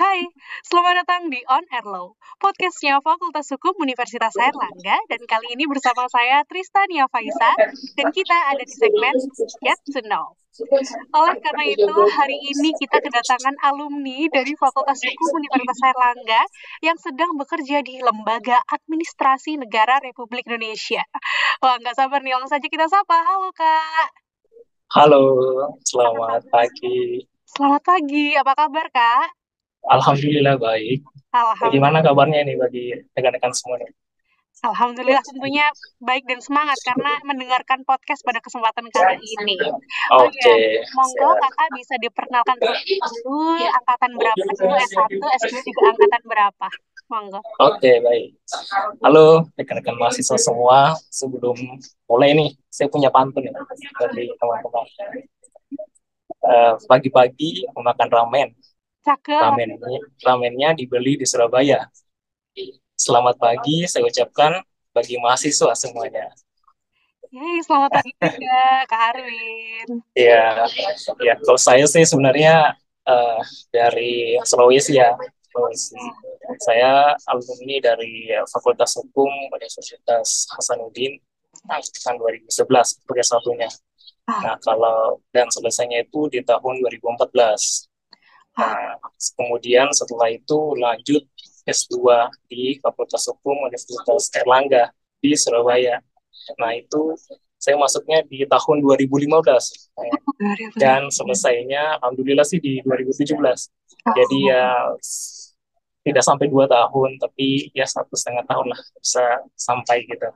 Hai, selamat datang di On Air Law, podcastnya Fakultas Hukum Universitas Airlangga, dan kali ini bersama saya Tristania Faisa, dan kita ada di segmen Get to Know. Oleh karena itu, hari ini kita kedatangan alumni dari Fakultas Hukum Universitas Airlangga yang sedang bekerja di Lembaga Administrasi Negara Republik Indonesia. Wah, nggak sabar nih, langsung saja kita sapa. Halo, Kak. Halo, selamat pagi. Selamat pagi, apa kabar, Kak? Alhamdulillah baik. Alhamdulillah. Bagaimana kabarnya nih bagi rekan-rekan semua nih? Alhamdulillah tentunya baik dan semangat karena mendengarkan podcast pada kesempatan kali ini. Oke. Okay. Monggo kakak bisa diperkenalkan dulu angkatan berapa dulu S1, S2 juga angkatan berapa? Monggo. Oke, okay, baik. Halo rekan-rekan mahasiswa semua. Sebelum mulai nih, saya punya pantun ya dari teman-teman. Uh, pagi-pagi memakan ramen, Cakep. Ramennya, ramennya dibeli di Surabaya. Selamat pagi, saya ucapkan bagi mahasiswa semuanya. Yeay, selamat pagi juga Kak Arwin. Ya, ya kalau saya sih sebenarnya uh, dari Sulawesi ya. Sulawesi. Saya alumni dari Fakultas Hukum Universitas Hasanuddin tahun 2011 sebagai satunya. Ah. Nah, kalau dan selesainya itu di tahun 2014. Nah, kemudian setelah itu lanjut S2 di Fakultas Hukum Universitas Erlangga di Surabaya. Nah, itu saya masuknya di tahun 2015 dan selesainya alhamdulillah sih di 2017. Jadi ya tidak sampai dua tahun, tapi ya satu setengah tahun lah bisa sampai gitu.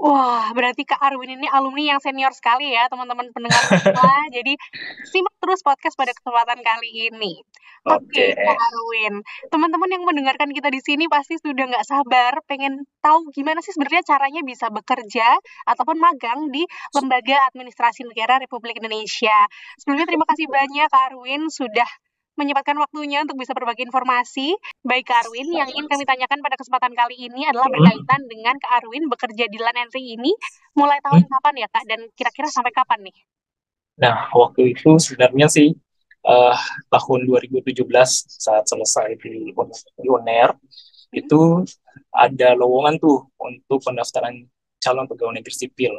Wah, berarti Kak Arwin ini alumni yang senior sekali ya, teman-teman pendengar semua. Jadi, simak terus podcast pada kesempatan kali ini. Oke, okay. Kak Arwin. Teman-teman yang mendengarkan kita di sini pasti sudah nggak sabar pengen tahu gimana sih sebenarnya caranya bisa bekerja ataupun magang di Lembaga Administrasi Negara Republik Indonesia. Sebelumnya terima kasih banyak Kak Arwin sudah menyempatkan waktunya untuk bisa berbagi informasi. Baik Kak Arwin, yang ingin kami tanyakan pada kesempatan kali ini adalah berkaitan dengan Kak Arwin bekerja di LAN Entry ini mulai tahun hmm. kapan ya Kak, dan kira-kira sampai kapan nih? Nah, waktu itu sebenarnya sih uh, tahun 2017 saat selesai di, di UNER, itu ada lowongan tuh untuk pendaftaran calon pegawai negeri sipil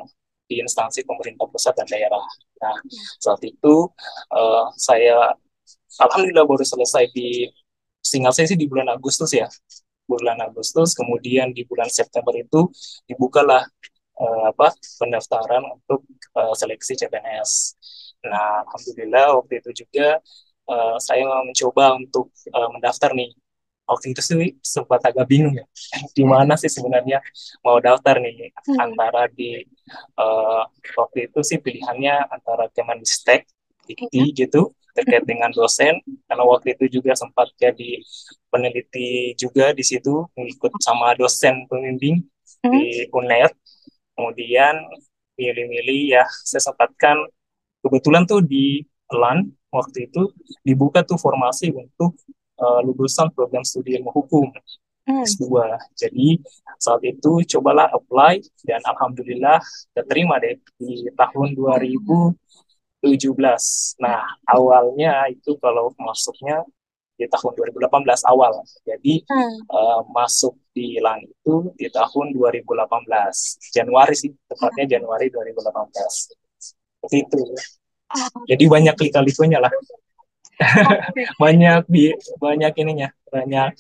di instansi pemerintah pusat dan daerah. Nah, saat itu uh, saya alhamdulillah baru selesai di singkat saya sih di bulan Agustus ya. Bulan Agustus kemudian di bulan September itu dibukalah uh, apa pendaftaran untuk uh, seleksi CPNS nah alhamdulillah waktu itu juga uh, saya mencoba untuk uh, mendaftar nih. Waktu itu sih sempat agak bingung ya di mana sih sebenarnya mau daftar nih. Hmm. antara di uh, waktu itu sih pilihannya antara Kemenristek Dikti gitu terkait dengan dosen karena waktu itu juga sempat jadi peneliti juga di situ mengikut sama dosen pembimbing hmm. di UNER kemudian milih-milih ya saya sempatkan kebetulan tuh di LAN waktu itu dibuka tuh formasi untuk uh, lulusan program studi ilmu hukum hmm. S2 jadi saat itu cobalah apply dan alhamdulillah terima deh di tahun 2000 17. Nah, awalnya itu kalau masuknya di tahun 2018 awal. Jadi hmm. uh, masuk di LAN itu di tahun 2018. Januari sih, tepatnya hmm. Januari 2018. Seperti itu. Oh. Jadi banyak lika-likunya lah. banyak di banyak ininya, banyak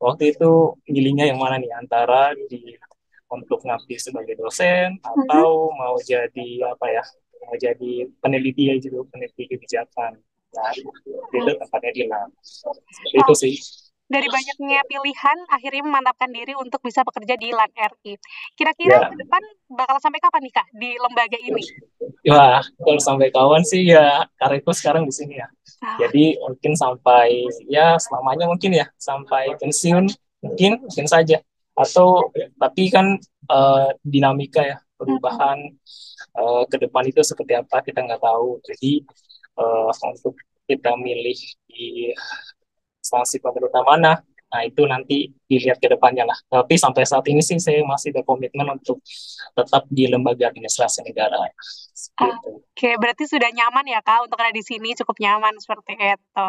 waktu itu milihnya yang mana nih antara di untuk ngabdi sebagai dosen hmm. atau mau jadi apa ya mau jadi peneliti ya juga peneliti kebijakan nah itu tempatnya di oh. itu sih dari banyaknya pilihan akhirnya memantapkan diri untuk bisa bekerja di LAN RI. Kira-kira ya. ke depan bakal sampai kapan nih Kak di lembaga ini? Wah, kalau sampai kawan sih ya itu sekarang di sini ya. Oh. Jadi mungkin sampai ya selamanya mungkin ya sampai pensiun mungkin mungkin saja. Atau tapi kan uh, dinamika ya perubahan uh, ke depan itu seperti apa kita nggak tahu. Jadi uh, untuk kita milih di instansi pemerintah mana, nah itu nanti dilihat ke depannya lah. Tapi sampai saat ini sih saya masih berkomitmen untuk tetap di lembaga administrasi negara. Oke, okay, berarti sudah nyaman ya kak untuk ada di sini cukup nyaman seperti itu.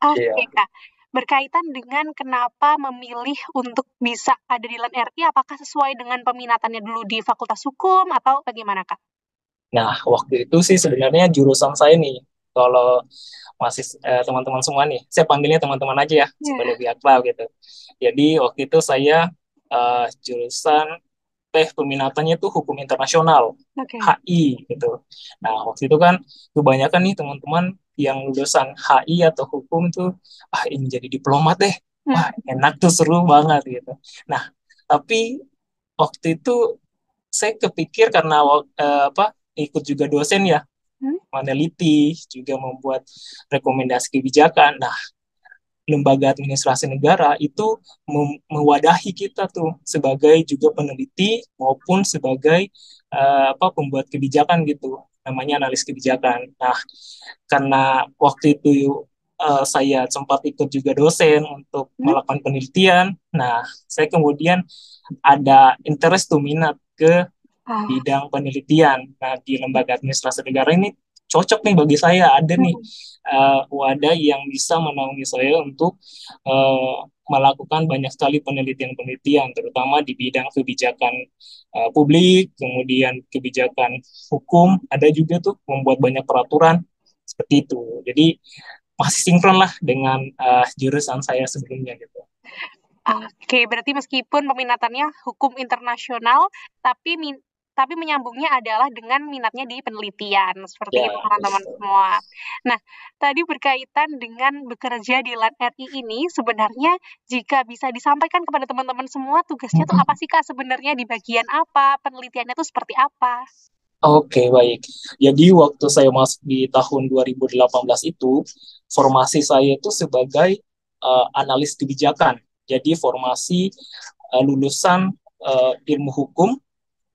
Oke okay, yeah. kak. Berkaitan dengan kenapa memilih untuk bisa ada di LAN RI, apakah sesuai dengan peminatannya dulu di Fakultas Hukum atau bagaimana Kak? Nah, waktu itu sih sebenarnya jurusan saya nih, kalau masih eh, teman-teman semua nih, saya panggilnya teman-teman aja ya, yeah. supaya lebih akrab gitu. Jadi waktu itu saya uh, jurusan teh peminatannya tuh hukum internasional okay. HI gitu. Nah waktu itu kan kebanyakan nih teman-teman yang lulusan HI atau hukum tuh ah ini jadi diplomat deh, hmm. wah enak tuh seru banget gitu. Nah tapi waktu itu saya kepikir karena uh, apa ikut juga dosen ya hmm? meneliti juga membuat rekomendasi kebijakan. Nah lembaga administrasi negara itu mewadahi kita tuh sebagai juga peneliti maupun sebagai uh, apa pembuat kebijakan gitu namanya analis kebijakan. Nah, karena waktu itu uh, saya sempat ikut juga dosen untuk hmm. melakukan penelitian. Nah, saya kemudian ada interest tuh minat ke ah. bidang penelitian. Nah, di lembaga administrasi negara ini cocok nih bagi saya. Ada nih uh, wadah yang bisa menaungi saya untuk uh, melakukan banyak sekali penelitian-penelitian terutama di bidang kebijakan uh, publik kemudian kebijakan hukum. Ada juga tuh membuat banyak peraturan seperti itu. Jadi masih sinkron lah dengan uh, jurusan saya sebelumnya gitu. Oke, berarti meskipun peminatannya hukum internasional, tapi min tapi menyambungnya adalah dengan minatnya di penelitian seperti ya, itu teman-teman semua. Nah, tadi berkaitan dengan bekerja di LAN RI ini sebenarnya jika bisa disampaikan kepada teman-teman semua tugasnya itu apa sih Kak sebenarnya di bagian apa, penelitiannya itu seperti apa? Oke, okay, baik. Jadi waktu saya masuk di tahun 2018 itu, formasi saya itu sebagai uh, analis kebijakan. Jadi formasi uh, lulusan uh, ilmu hukum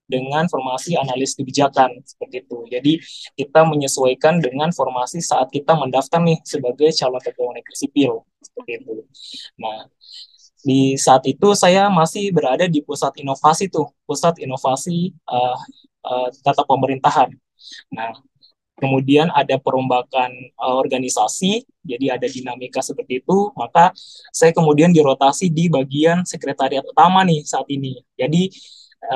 dengan formasi analis kebijakan seperti itu. Jadi kita menyesuaikan dengan formasi saat kita mendaftar nih sebagai calon pegawai negeri sipil seperti itu. Nah, di saat itu saya masih berada di pusat inovasi tuh, pusat inovasi uh, uh, tata pemerintahan. Nah, kemudian ada perombakan uh, organisasi, jadi ada dinamika seperti itu, maka saya kemudian dirotasi di bagian sekretariat utama nih saat ini. Jadi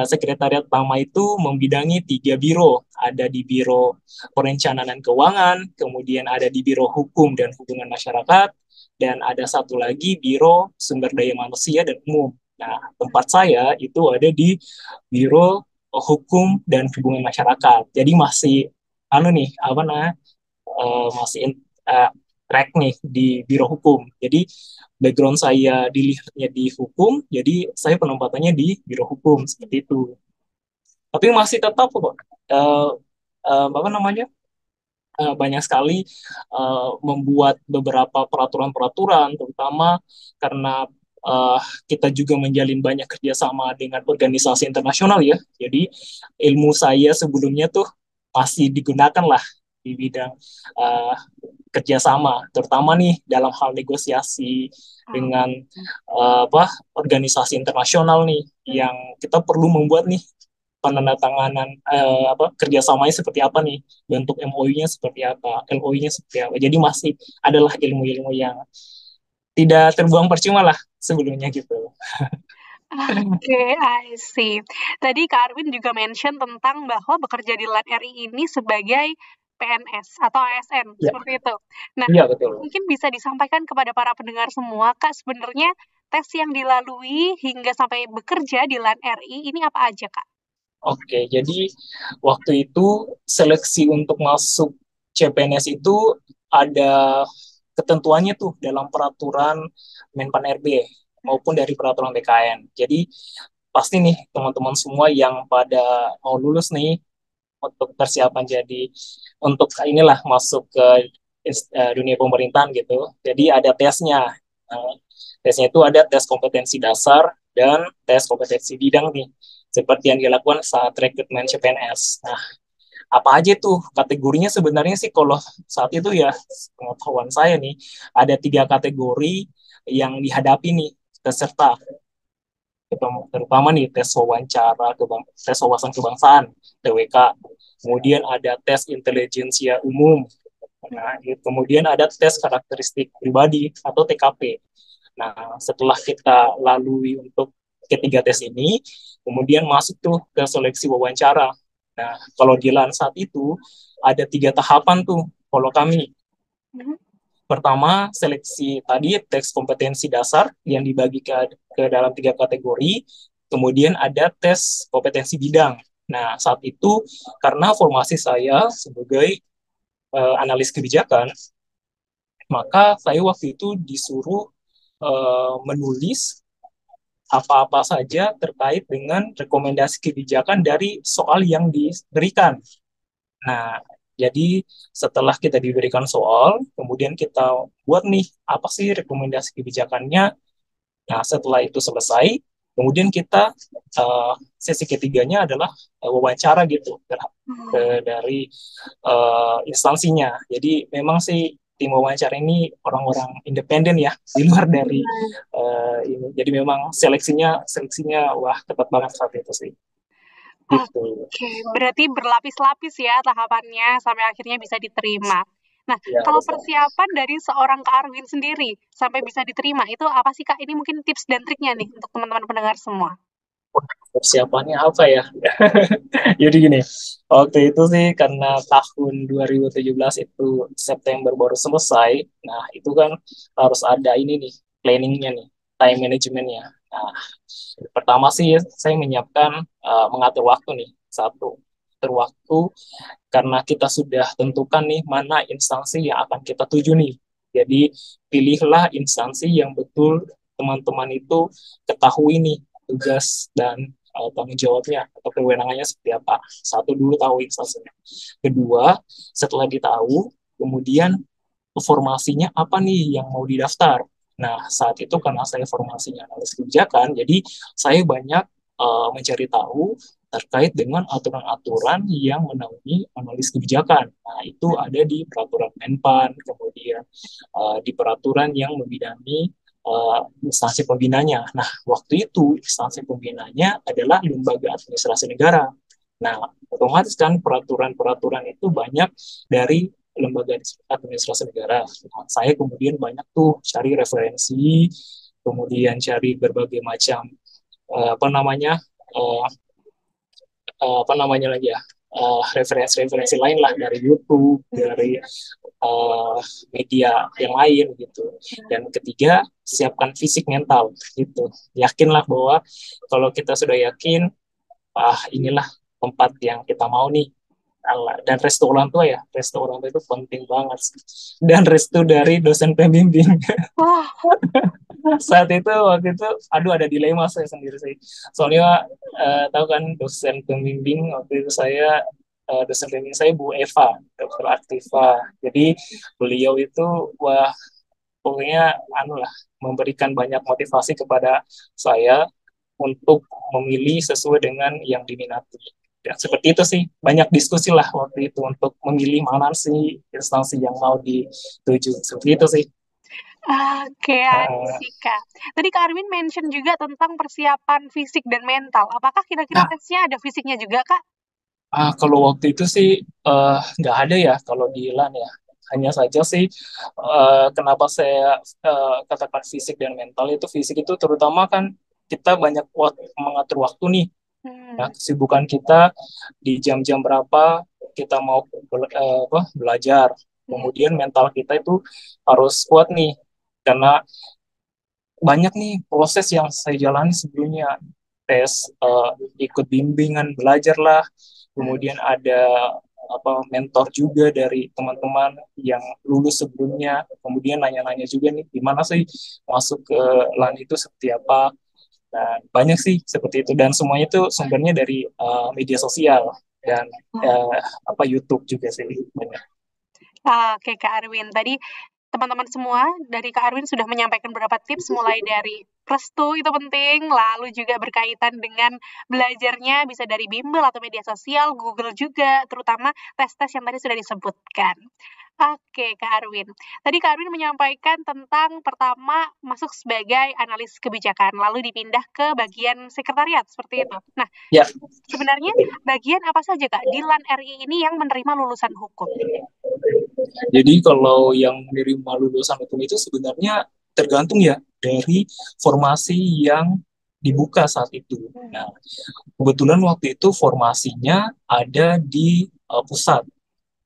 sekretariat utama itu membidangi tiga biro. Ada di Biro Perencanaan dan Keuangan, kemudian ada di Biro Hukum dan Hubungan Masyarakat, dan ada satu lagi Biro Sumber Daya Manusia dan Umum. Nah, tempat saya itu ada di Biro Hukum dan Hubungan Masyarakat. Jadi masih anu nih, apa namanya? Uh, masih uh, track nih di Biro Hukum. Jadi background saya dilihatnya di hukum, jadi saya penempatannya di biro hukum seperti itu. Tapi masih tetap kok uh, uh, apa namanya uh, banyak sekali uh, membuat beberapa peraturan-peraturan, terutama karena uh, kita juga menjalin banyak kerjasama dengan organisasi internasional ya. Jadi ilmu saya sebelumnya tuh masih digunakan lah di bidang uh, kerjasama, terutama nih dalam hal negosiasi hmm. dengan uh, apa organisasi internasional nih yang kita perlu membuat nih penandatanganan uh, apa kerjasamanya seperti apa nih bentuk MOU-nya seperti apa LOU-nya seperti apa jadi masih adalah ilmu-ilmu yang tidak terbuang percuma lah sebelumnya gitu. Oke, okay, I see. Tadi Kak Arwin juga mention tentang bahwa bekerja di LAN RI ini sebagai PNS atau ASN ya. seperti itu. Nah, ya, betul. mungkin bisa disampaikan kepada para pendengar semua, Kak, sebenarnya tes yang dilalui hingga sampai bekerja di LAN RI ini apa aja, Kak? Oke, jadi waktu itu seleksi untuk masuk CPNS itu ada ketentuannya tuh dalam peraturan Menpan RB maupun dari peraturan BKN. Jadi pasti nih teman-teman semua yang pada mau lulus nih untuk persiapan jadi untuk inilah masuk ke uh, dunia pemerintahan gitu. Jadi ada tesnya. Uh, tesnya itu ada tes kompetensi dasar dan tes kompetensi bidang nih. Seperti yang dilakukan saat rekrutmen CPNS. Nah, apa aja tuh kategorinya sebenarnya sih kalau saat itu ya pengetahuan saya nih ada tiga kategori yang dihadapi nih peserta terutama nih tes wawancara kebang tes wawasan kebangsaan TWK kemudian ada tes intelijensia umum Nah, kemudian ada tes karakteristik pribadi atau TKP. Nah, setelah kita lalui untuk ketiga tes ini, kemudian masuk tuh ke seleksi wawancara. Nah, kalau di LAN saat itu ada tiga tahapan tuh kalau kami. Pertama, seleksi tadi tes kompetensi dasar yang dibagi ke, ke dalam tiga kategori. Kemudian ada tes kompetensi bidang. Nah, saat itu karena formasi saya sebagai uh, analis kebijakan, maka saya waktu itu disuruh uh, menulis apa-apa saja terkait dengan rekomendasi kebijakan dari soal yang diberikan. Nah, jadi setelah kita diberikan soal, kemudian kita buat nih apa sih rekomendasi kebijakannya. Nah, setelah itu selesai, kemudian kita uh, sesi ketiganya adalah uh, wawancara gitu ke, ke dari uh, instansinya. Jadi memang sih tim wawancara ini orang-orang independen ya di luar dari uh, ini. Jadi memang seleksinya seleksinya wah ketat banget saat itu sih. Gitu. Oke, berarti berlapis-lapis ya tahapannya sampai akhirnya bisa diterima. Nah, ya, kalau persiapan dari seorang Kak Arwin sendiri sampai bisa diterima itu apa sih Kak? Ini mungkin tips dan triknya nih untuk teman-teman pendengar semua persiapannya apa ya? Jadi gini, waktu itu sih karena tahun 2017 itu September baru selesai, nah itu kan harus ada ini nih, planningnya nih, time managementnya. Nah, pertama sih saya menyiapkan uh, mengatur waktu nih, satu, terwaktu karena kita sudah tentukan nih mana instansi yang akan kita tuju nih. Jadi pilihlah instansi yang betul teman-teman itu ketahui nih tugas dan uh, tanggung jawabnya atau kewenangannya seperti apa. Satu dulu tahu instansinya. Kedua, setelah ditahu, kemudian formasinya apa nih yang mau didaftar. Nah, saat itu karena saya formasinya analis kebijakan, jadi saya banyak uh, mencari tahu terkait dengan aturan-aturan yang menaungi analis kebijakan. Nah, itu ada di peraturan Menpan, kemudian uh, di peraturan yang membidangi uh, instansi pembinanya. Nah, waktu itu instansi pembinanya adalah lembaga administrasi negara. Nah, otomatis kan peraturan-peraturan itu banyak dari lembaga administrasi negara. Nah, saya kemudian banyak tuh cari referensi, kemudian cari berbagai macam uh, apa namanya uh, uh, apa namanya lagi ya referensi-referensi uh, lain lah dari YouTube, dari uh, media yang lain gitu. Dan ketiga, siapkan fisik mental gitu. Yakinlah bahwa kalau kita sudah yakin, ah inilah tempat yang kita mau nih. Dan restu orang tua ya, restu orang tua itu penting banget. Dan restu dari dosen pembimbing. Saat itu waktu itu, aduh ada dilema saya sendiri sih. Soalnya uh, tahu kan dosen pembimbing waktu itu saya uh, dosen pembimbing saya Bu Eva, dokter Aktiva. Jadi beliau itu wah pokoknya anu lah memberikan banyak motivasi kepada saya untuk memilih sesuai dengan yang diminati. Dan seperti itu sih, banyak diskusi lah waktu itu untuk memilih mana sih instansi yang mau dituju. Seperti itu sih. Oke, okay, uh, Tadi Kak Arwin mention juga tentang persiapan fisik dan mental. Apakah kira-kira nah, tesnya ada fisiknya juga, Kak? Uh, kalau waktu itu sih uh, nggak ada ya kalau di LAN ya hanya saja sih uh, kenapa saya uh, katakan fisik dan mental itu fisik itu terutama kan kita banyak waktu, mengatur waktu nih. Nah kesibukan kita di jam-jam berapa kita mau be uh, apa, belajar. Kemudian mental kita itu harus kuat nih karena banyak nih proses yang saya jalani sebelumnya. Tes uh, ikut bimbingan belajar lah kemudian ada apa mentor juga dari teman-teman yang lulus sebelumnya. Kemudian nanya-nanya juga nih gimana sih masuk ke LAN itu seperti apa dan banyak sih seperti itu. Dan semuanya itu sumbernya dari uh, media sosial dan uh, apa YouTube juga sih banyak. Oke Kak Arwin, tadi teman-teman semua dari Kak Arwin sudah menyampaikan beberapa tips mulai dari restu itu penting, lalu juga berkaitan dengan belajarnya bisa dari bimbel atau media sosial, Google juga, terutama tes-tes yang tadi sudah disebutkan. Oke, Kak Arwin. Tadi Kak Arwin menyampaikan tentang pertama masuk sebagai analis kebijakan, lalu dipindah ke bagian sekretariat, seperti itu. Nah, ya. sebenarnya bagian apa saja Kak di LAN RI ini yang menerima lulusan hukum? Jadi kalau yang menerima lulusan hukum itu sebenarnya tergantung ya dari formasi yang dibuka saat itu. Nah, kebetulan waktu itu formasinya ada di uh, pusat.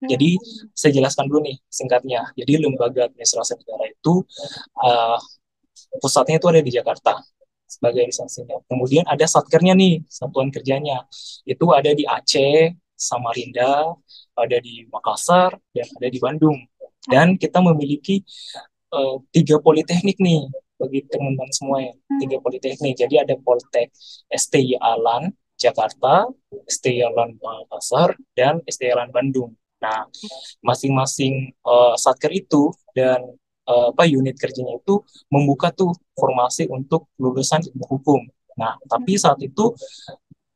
Jadi saya jelaskan dulu nih singkatnya. Jadi lembaga administrasi negara itu uh, pusatnya itu ada di Jakarta sebagai instansinya. Kemudian ada satkernya nih, satuan kerjanya. Itu ada di Aceh, Samarinda, ada di Makassar, dan ada di Bandung. Dan kita memiliki uh, tiga politeknik nih bagi teman-teman semua ya, tiga politeknik. Jadi ada Politek STI Alan Jakarta, STI Alan Makassar, dan STI Alan Bandung. Nah, masing-masing uh, satker itu dan uh, apa unit kerjanya itu membuka tuh formasi untuk lulusan ilmu hukum. Nah, tapi saat itu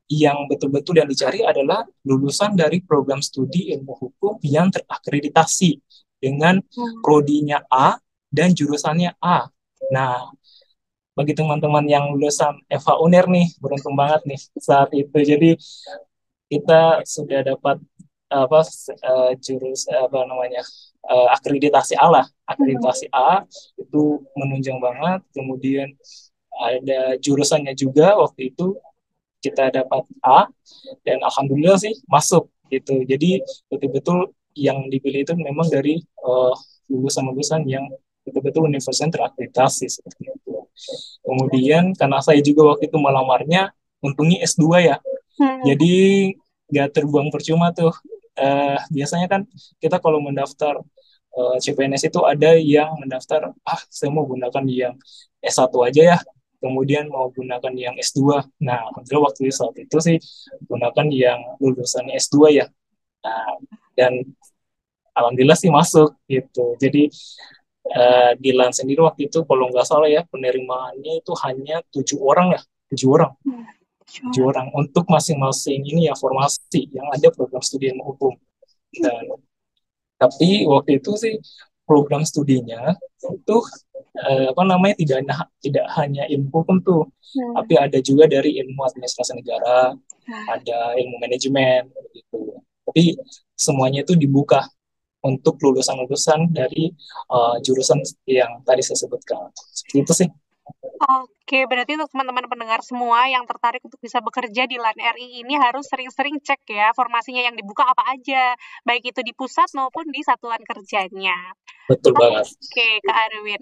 yang betul-betul yang dicari adalah lulusan dari program studi ilmu hukum yang terakreditasi dengan hmm. prodinya A dan jurusannya A. Nah, bagi teman-teman yang lulusan Eva Uner nih, beruntung banget nih saat itu. Jadi kita sudah dapat apa uh, jurus apa namanya uh, akreditasi A lah, akreditasi A itu menunjang banget. Kemudian ada jurusannya juga waktu itu kita dapat A dan alhamdulillah sih masuk gitu. Jadi betul-betul yang dipilih itu memang dari uh, lulusan-lulusan yang betul-betul universitas terakreditasi seperti itu. Kemudian karena saya juga waktu itu melamarnya untungnya S2 ya. Hmm. Jadi nggak terbuang percuma tuh. Uh, biasanya kan kita kalau mendaftar uh, eh, CPNS itu ada yang mendaftar ah saya mau gunakan yang S1 aja ya kemudian mau gunakan yang S2. Nah, alhamdulillah waktu saat itu sih gunakan yang lulusan S2 ya. Nah, dan alhamdulillah sih masuk gitu. Jadi uh, di LAN sendiri waktu itu kalau nggak salah ya penerimaannya itu hanya tujuh orang ya, tujuh orang. Tujuh orang untuk masing-masing ini ya formasi yang ada program studi ilmu hukum. Dan tapi waktu itu sih program studinya itu uh, apa namanya tidak tidak hanya ilmu hukum tuh, hmm. tapi ada juga dari ilmu administrasi negara, hmm. ada ilmu manajemen gitu. Tapi semuanya itu dibuka untuk lulusan-lulusan dari uh, jurusan yang tadi saya sebutkan. Seperti itu sih. Oke, berarti untuk teman-teman pendengar semua yang tertarik untuk bisa bekerja di LAN RI ini harus sering-sering cek ya formasinya yang dibuka apa aja, baik itu di pusat maupun di satuan kerjanya. Betul banget. Oke, Kak Arwin.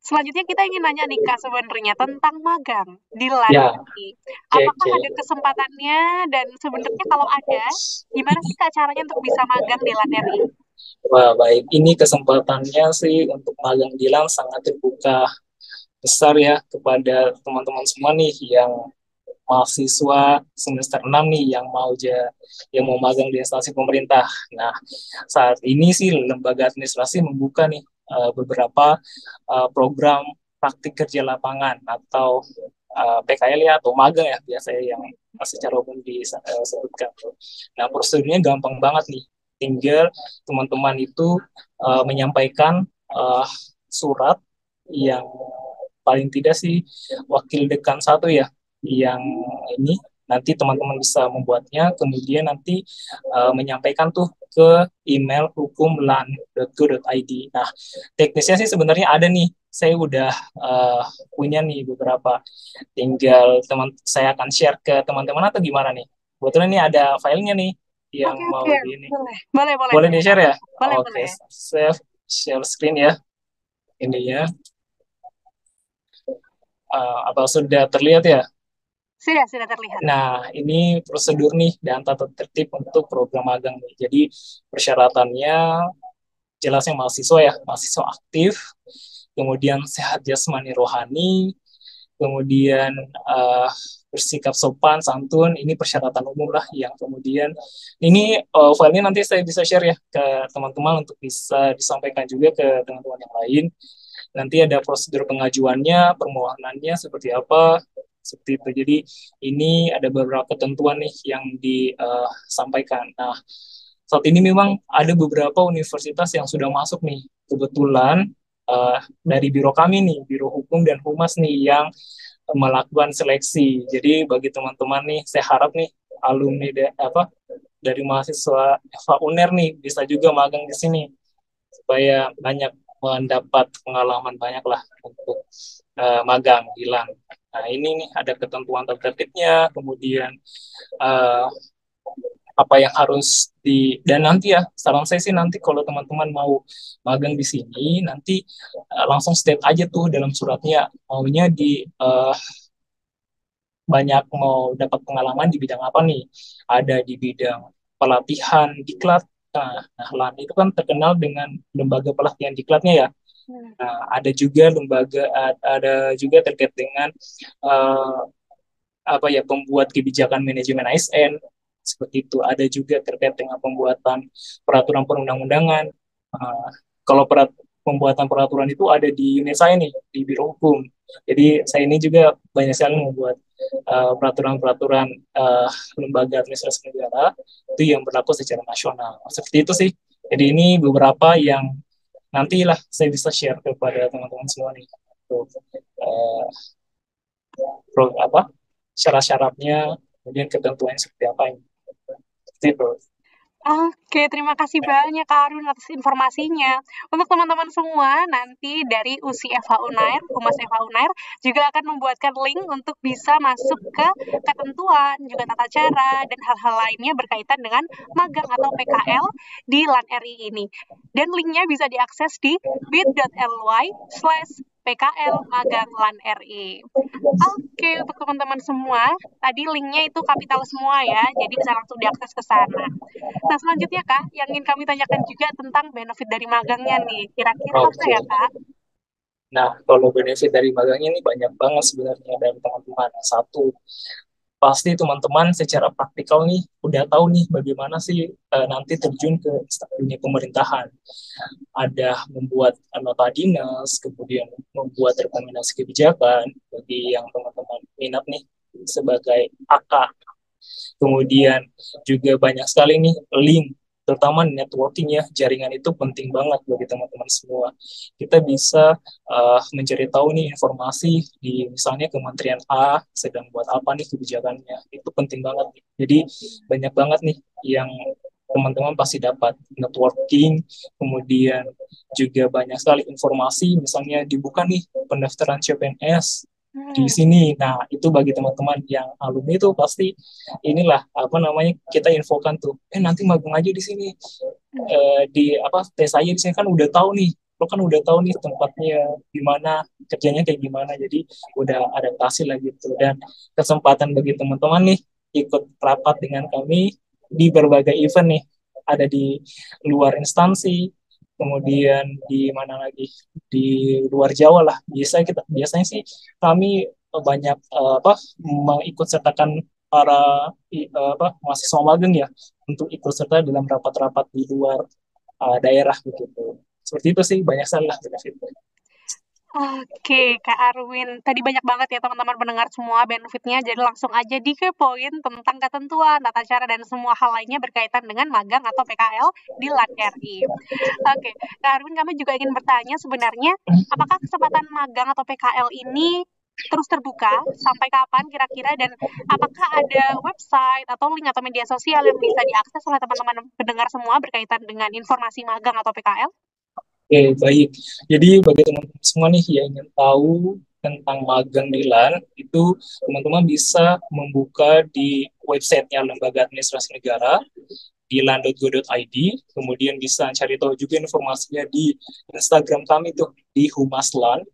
Selanjutnya kita ingin nanya nih Kak sebenarnya tentang magang di LAN ya. RI. Apakah okay. ada kesempatannya dan sebenarnya kalau ada, gimana sih Kak caranya untuk bisa magang di LAN RI? Wah, baik. Ini kesempatannya sih untuk magang di LAN sangat terbuka besar ya kepada teman-teman semua nih yang mahasiswa semester 6 nih yang mau ja, yang mau magang di instansi pemerintah. Nah, saat ini sih lembaga administrasi membuka nih uh, beberapa uh, program praktik kerja lapangan atau eh, PKL ya atau magang ya biasanya yang secara umum disebutkan. Nah, prosedurnya gampang banget nih. Tinggal teman-teman itu menyampaikan surat yang paling tidak sih wakil dekan satu ya yang ini nanti teman-teman bisa membuatnya kemudian nanti uh, menyampaikan tuh ke email hukumlan.go.id. Nah, teknisnya sih sebenarnya ada nih. Saya udah uh, punya nih beberapa. Tinggal teman saya akan share ke teman-teman atau gimana nih? Kebetulan ini ada filenya nih yang okay, mau okay. ini. Boleh, boleh. Boleh, boleh di-share ya? Boleh, Oke, okay. boleh. Save share screen ya. Ini ya uh, apa sudah terlihat ya? Sudah, sudah terlihat. Nah, ini prosedur nih dan tata tertib untuk program magang nih. Jadi persyaratannya jelasnya mahasiswa ya, mahasiswa aktif, kemudian sehat jasmani rohani, kemudian uh, bersikap sopan, santun, ini persyaratan umum lah yang kemudian ini uh, filenya nanti saya bisa share ya ke teman-teman untuk bisa disampaikan juga ke teman-teman yang lain nanti ada prosedur pengajuannya, permohonannya seperti apa, seperti itu. Jadi ini ada beberapa ketentuan nih yang disampaikan. Nah, saat ini memang ada beberapa universitas yang sudah masuk nih. Kebetulan uh, dari biro kami nih, biro hukum dan humas nih yang melakukan seleksi. Jadi bagi teman-teman nih, saya harap nih alumni de, apa dari mahasiswa Eva Uner nih bisa juga magang di sini supaya banyak mendapat pengalaman banyak lah untuk uh, magang di LAN. Nah ini nih ada ketentuan tertibnya, kemudian uh, apa yang harus di dan nanti ya saran saya sih nanti kalau teman-teman mau magang di sini nanti uh, langsung state aja tuh dalam suratnya maunya di uh, banyak mau dapat pengalaman di bidang apa nih ada di bidang pelatihan diklat nah, nah LAN itu kan terkenal dengan lembaga pelatihan diklatnya ya hmm. Nah, ada juga lembaga ada juga terkait dengan uh, apa ya pembuat kebijakan manajemen ASN seperti itu. Ada juga terkait dengan pembuatan peraturan perundang-undangan. Uh, kalau perat pembuatan peraturan itu ada di unit saya nih di Biro Hukum. Jadi saya ini juga banyak sekali membuat uh, peraturan-peraturan uh, lembaga administrasi negara itu yang berlaku secara nasional. Seperti itu sih. Jadi ini beberapa yang nantilah saya bisa share kepada teman-teman semua nih. Untuk, uh, apa syarat-syaratnya kemudian ketentuannya seperti apa ini gitu. Oke, terima kasih banyak Kak Arun atas informasinya. Untuk teman-teman semua, nanti dari USI FH Unair, Humas FH Unair, juga akan membuatkan link untuk bisa masuk ke ketentuan, juga tata cara, dan hal-hal lainnya berkaitan dengan magang atau PKL di LAN RI ini. Dan linknya bisa diakses di bit.ly slash PKL Magang LAN RI. Oke, untuk teman-teman semua, tadi linknya itu kapital semua ya, jadi bisa langsung diakses ke sana. Nah, selanjutnya Kak, yang ingin kami tanyakan juga tentang benefit dari magangnya nih. Kira-kira apa ya Kak? Nah, kalau benefit dari magangnya ini banyak banget sebenarnya dari teman-teman. Satu, pasti teman-teman secara praktikal nih udah tahu nih bagaimana sih uh, nanti terjun ke dunia pemerintahan. Ada membuat nota dinas, kemudian membuat rekomendasi kebijakan bagi yang teman-teman minat nih sebagai AK. Kemudian juga banyak sekali nih link terutama networking ya jaringan itu penting banget bagi teman-teman semua. Kita bisa uh, mencari tahu nih informasi di misalnya Kementerian A sedang buat apa nih kebijakannya. Itu penting banget nih. jadi banyak banget nih yang teman-teman pasti dapat. Networking kemudian juga banyak sekali informasi misalnya dibuka nih pendaftaran CPNS di hmm. sini. Nah, itu bagi teman-teman yang alumni itu pasti inilah apa namanya kita infokan tuh. Eh nanti magang aja di sini. Eh, di apa tes saya di sini kan udah tahu nih. Lo kan udah tahu nih tempatnya gimana, kerjanya kayak gimana. Jadi udah adaptasi lah gitu. Dan kesempatan bagi teman-teman nih ikut rapat dengan kami di berbagai event nih. Ada di luar instansi, kemudian di mana lagi? Di luar Jawa lah. Biasa kita biasanya sih kami banyak uh, apa mengikut sertakan para uh, apa mahasiswa magang ya untuk ikut serta dalam rapat-rapat di luar uh, daerah begitu. Seperti itu sih banyak salah Oke, Kak Arwin. Tadi banyak banget ya teman-teman mendengar semua benefitnya, jadi langsung aja di ke poin tentang ketentuan, tata cara, dan semua hal lainnya berkaitan dengan magang atau PKL di LAN RI. Oke, Kak Arwin, kami juga ingin bertanya sebenarnya, apakah kesempatan magang atau PKL ini terus terbuka sampai kapan kira-kira dan apakah ada website atau link atau media sosial yang bisa diakses oleh teman-teman pendengar semua berkaitan dengan informasi magang atau PKL? Oke, baik. Jadi bagi teman-teman semua nih yang ingin tahu tentang magang di LAN, itu teman-teman bisa membuka di websitenya Lembaga Administrasi Negara di lan.go.id, kemudian bisa cari tahu juga informasinya di Instagram kami tuh di Humas LAN,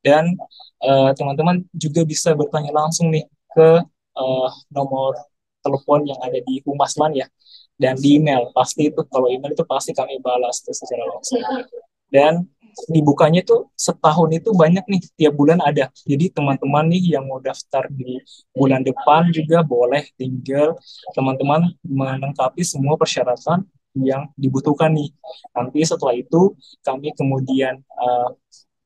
dan eh, teman-teman uh, juga bisa bertanya langsung nih ke uh, nomor telepon yang ada di Humas LAN ya, dan di email. Pasti itu kalau email itu pasti kami balas secara langsung dan dibukanya itu setahun itu banyak nih tiap bulan ada. Jadi teman-teman nih yang mau daftar di bulan depan juga boleh tinggal. Teman-teman melengkapi semua persyaratan yang dibutuhkan nih. Nanti setelah itu kami kemudian uh,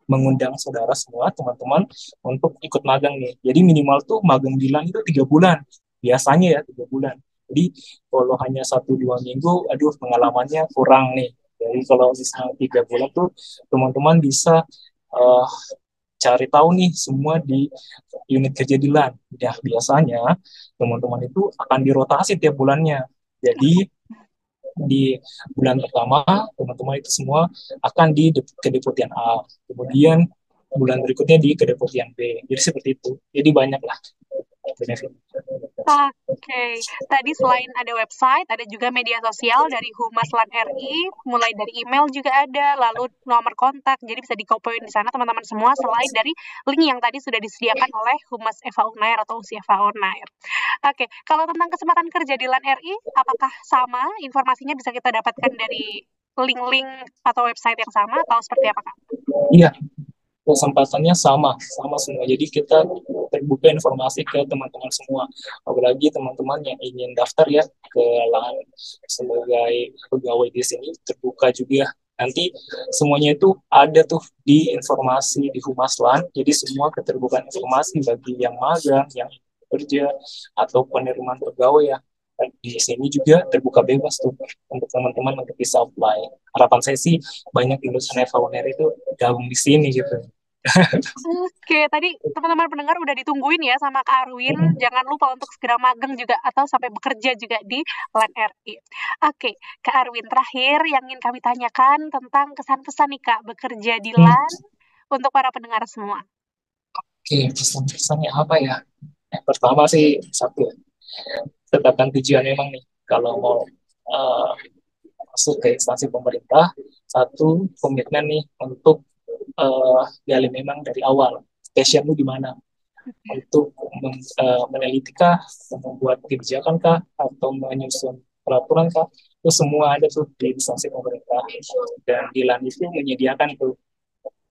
mengundang saudara semua teman-teman untuk ikut magang nih. Jadi minimal tuh magang bilang itu tiga bulan. Biasanya ya tiga bulan. Jadi kalau hanya satu dua minggu aduh pengalamannya kurang nih jadi kalau misalnya tiga bulan tuh teman-teman bisa uh, cari tahu nih semua di unit kerja di LAN. Ya biasanya teman-teman itu akan dirotasi tiap bulannya. Jadi di bulan pertama teman-teman itu semua akan di kedeputian A kemudian bulan berikutnya di kedeputian B jadi seperti itu jadi banyak lah Oke, okay. tadi selain ada website, ada juga media sosial dari Humas LAN RI, mulai dari email juga ada, lalu nomor kontak, jadi bisa dikopoin di sana teman-teman semua, selain dari link yang tadi sudah disediakan oleh Humas Eva Unair atau Usia Eva Unair. Oke, okay. kalau tentang kesempatan kerja di LAN RI, apakah sama? Informasinya bisa kita dapatkan dari link-link atau website yang sama, atau seperti apa? Iya, kesempatannya sama sama semua. Jadi kita terbuka informasi ke teman-teman semua. Apalagi teman-teman yang ingin daftar ya ke LAN sebagai pegawai di sini terbuka juga. Nanti semuanya itu ada tuh di informasi di Humas LAN jadi semua keterbukaan informasi bagi yang magang yang kerja atau penerimaan pegawai ya di sini juga terbuka bebas tuh untuk teman-teman untuk bisa apply. Harapan saya sih banyak lulusan Evaluner itu gabung di sini gitu. Oke, tadi teman-teman pendengar udah ditungguin ya sama Kak Arwin. Jangan lupa untuk segera magang juga atau sampai bekerja juga di LAN RI. Oke, Kak Arwin, terakhir yang ingin kami tanyakan tentang kesan-pesan nih Kak bekerja di LAN hmm. untuk para pendengar semua. Oke, pesan-pesannya apa ya? Yang pertama sih satu, tetapkan tujuan memang nih kalau mau uh, masuk ke instansi pemerintah, satu komitmen nih untuk uh, gali memang dari awal passion lu di mana. Untuk uh, meneliti kah, membuat kebijakan kah, atau menyusun peraturan kah, itu semua ada tuh di instansi pemerintah. Dan di itu menyediakan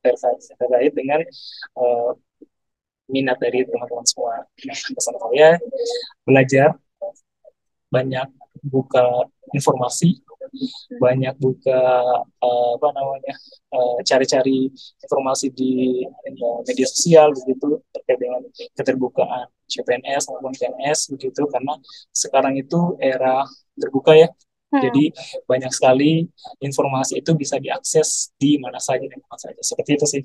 terkait, terkait dengan uh, minat dari teman-teman semua. Nah, pesan saya belajar banyak buka informasi banyak buka uh, apa namanya uh, cari-cari informasi di uh, media sosial begitu terkait dengan keterbukaan CPNS maupun PNS begitu karena sekarang itu era terbuka ya hmm. jadi banyak sekali informasi itu bisa diakses di mana saja dan mana saja seperti itu sih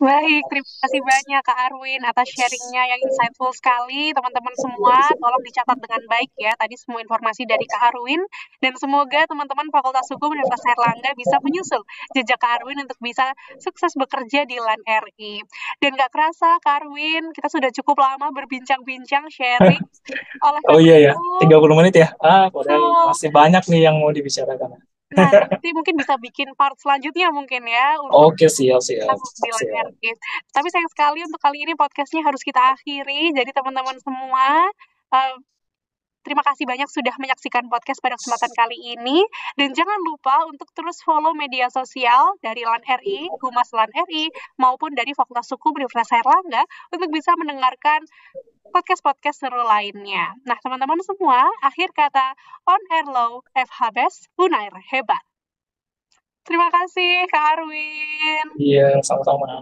Baik, terima kasih banyak Kak Arwin atas sharingnya yang insightful sekali. Teman-teman semua, tolong dicatat dengan baik ya. Tadi semua informasi dari Kak Arwin. Dan semoga teman-teman Fakultas Hukum Universitas Erlangga bisa menyusul jejak Kak Arwin untuk bisa sukses bekerja di LAN RI. Dan gak kerasa Kak Arwin, kita sudah cukup lama berbincang-bincang sharing. oleh oh iya ya, 30 menit ya? Ah, oh. masih banyak nih yang mau dibicarakan. Nah, nanti mungkin bisa bikin part selanjutnya mungkin ya. Oke, okay, siap, siap. siap. Tapi sayang sekali untuk kali ini podcastnya harus kita akhiri. Jadi teman-teman semua, uh, Terima kasih banyak sudah menyaksikan podcast pada kesempatan kali ini. Dan jangan lupa untuk terus follow media sosial dari LAN RI, Humas LAN RI, maupun dari Fakultas Hukum Universitas Erlangga untuk bisa mendengarkan podcast-podcast seru lainnya. Nah, teman-teman semua, akhir kata on air low, FH Best, Unair hebat. Terima kasih, Kak Arwin. Iya, sama-sama.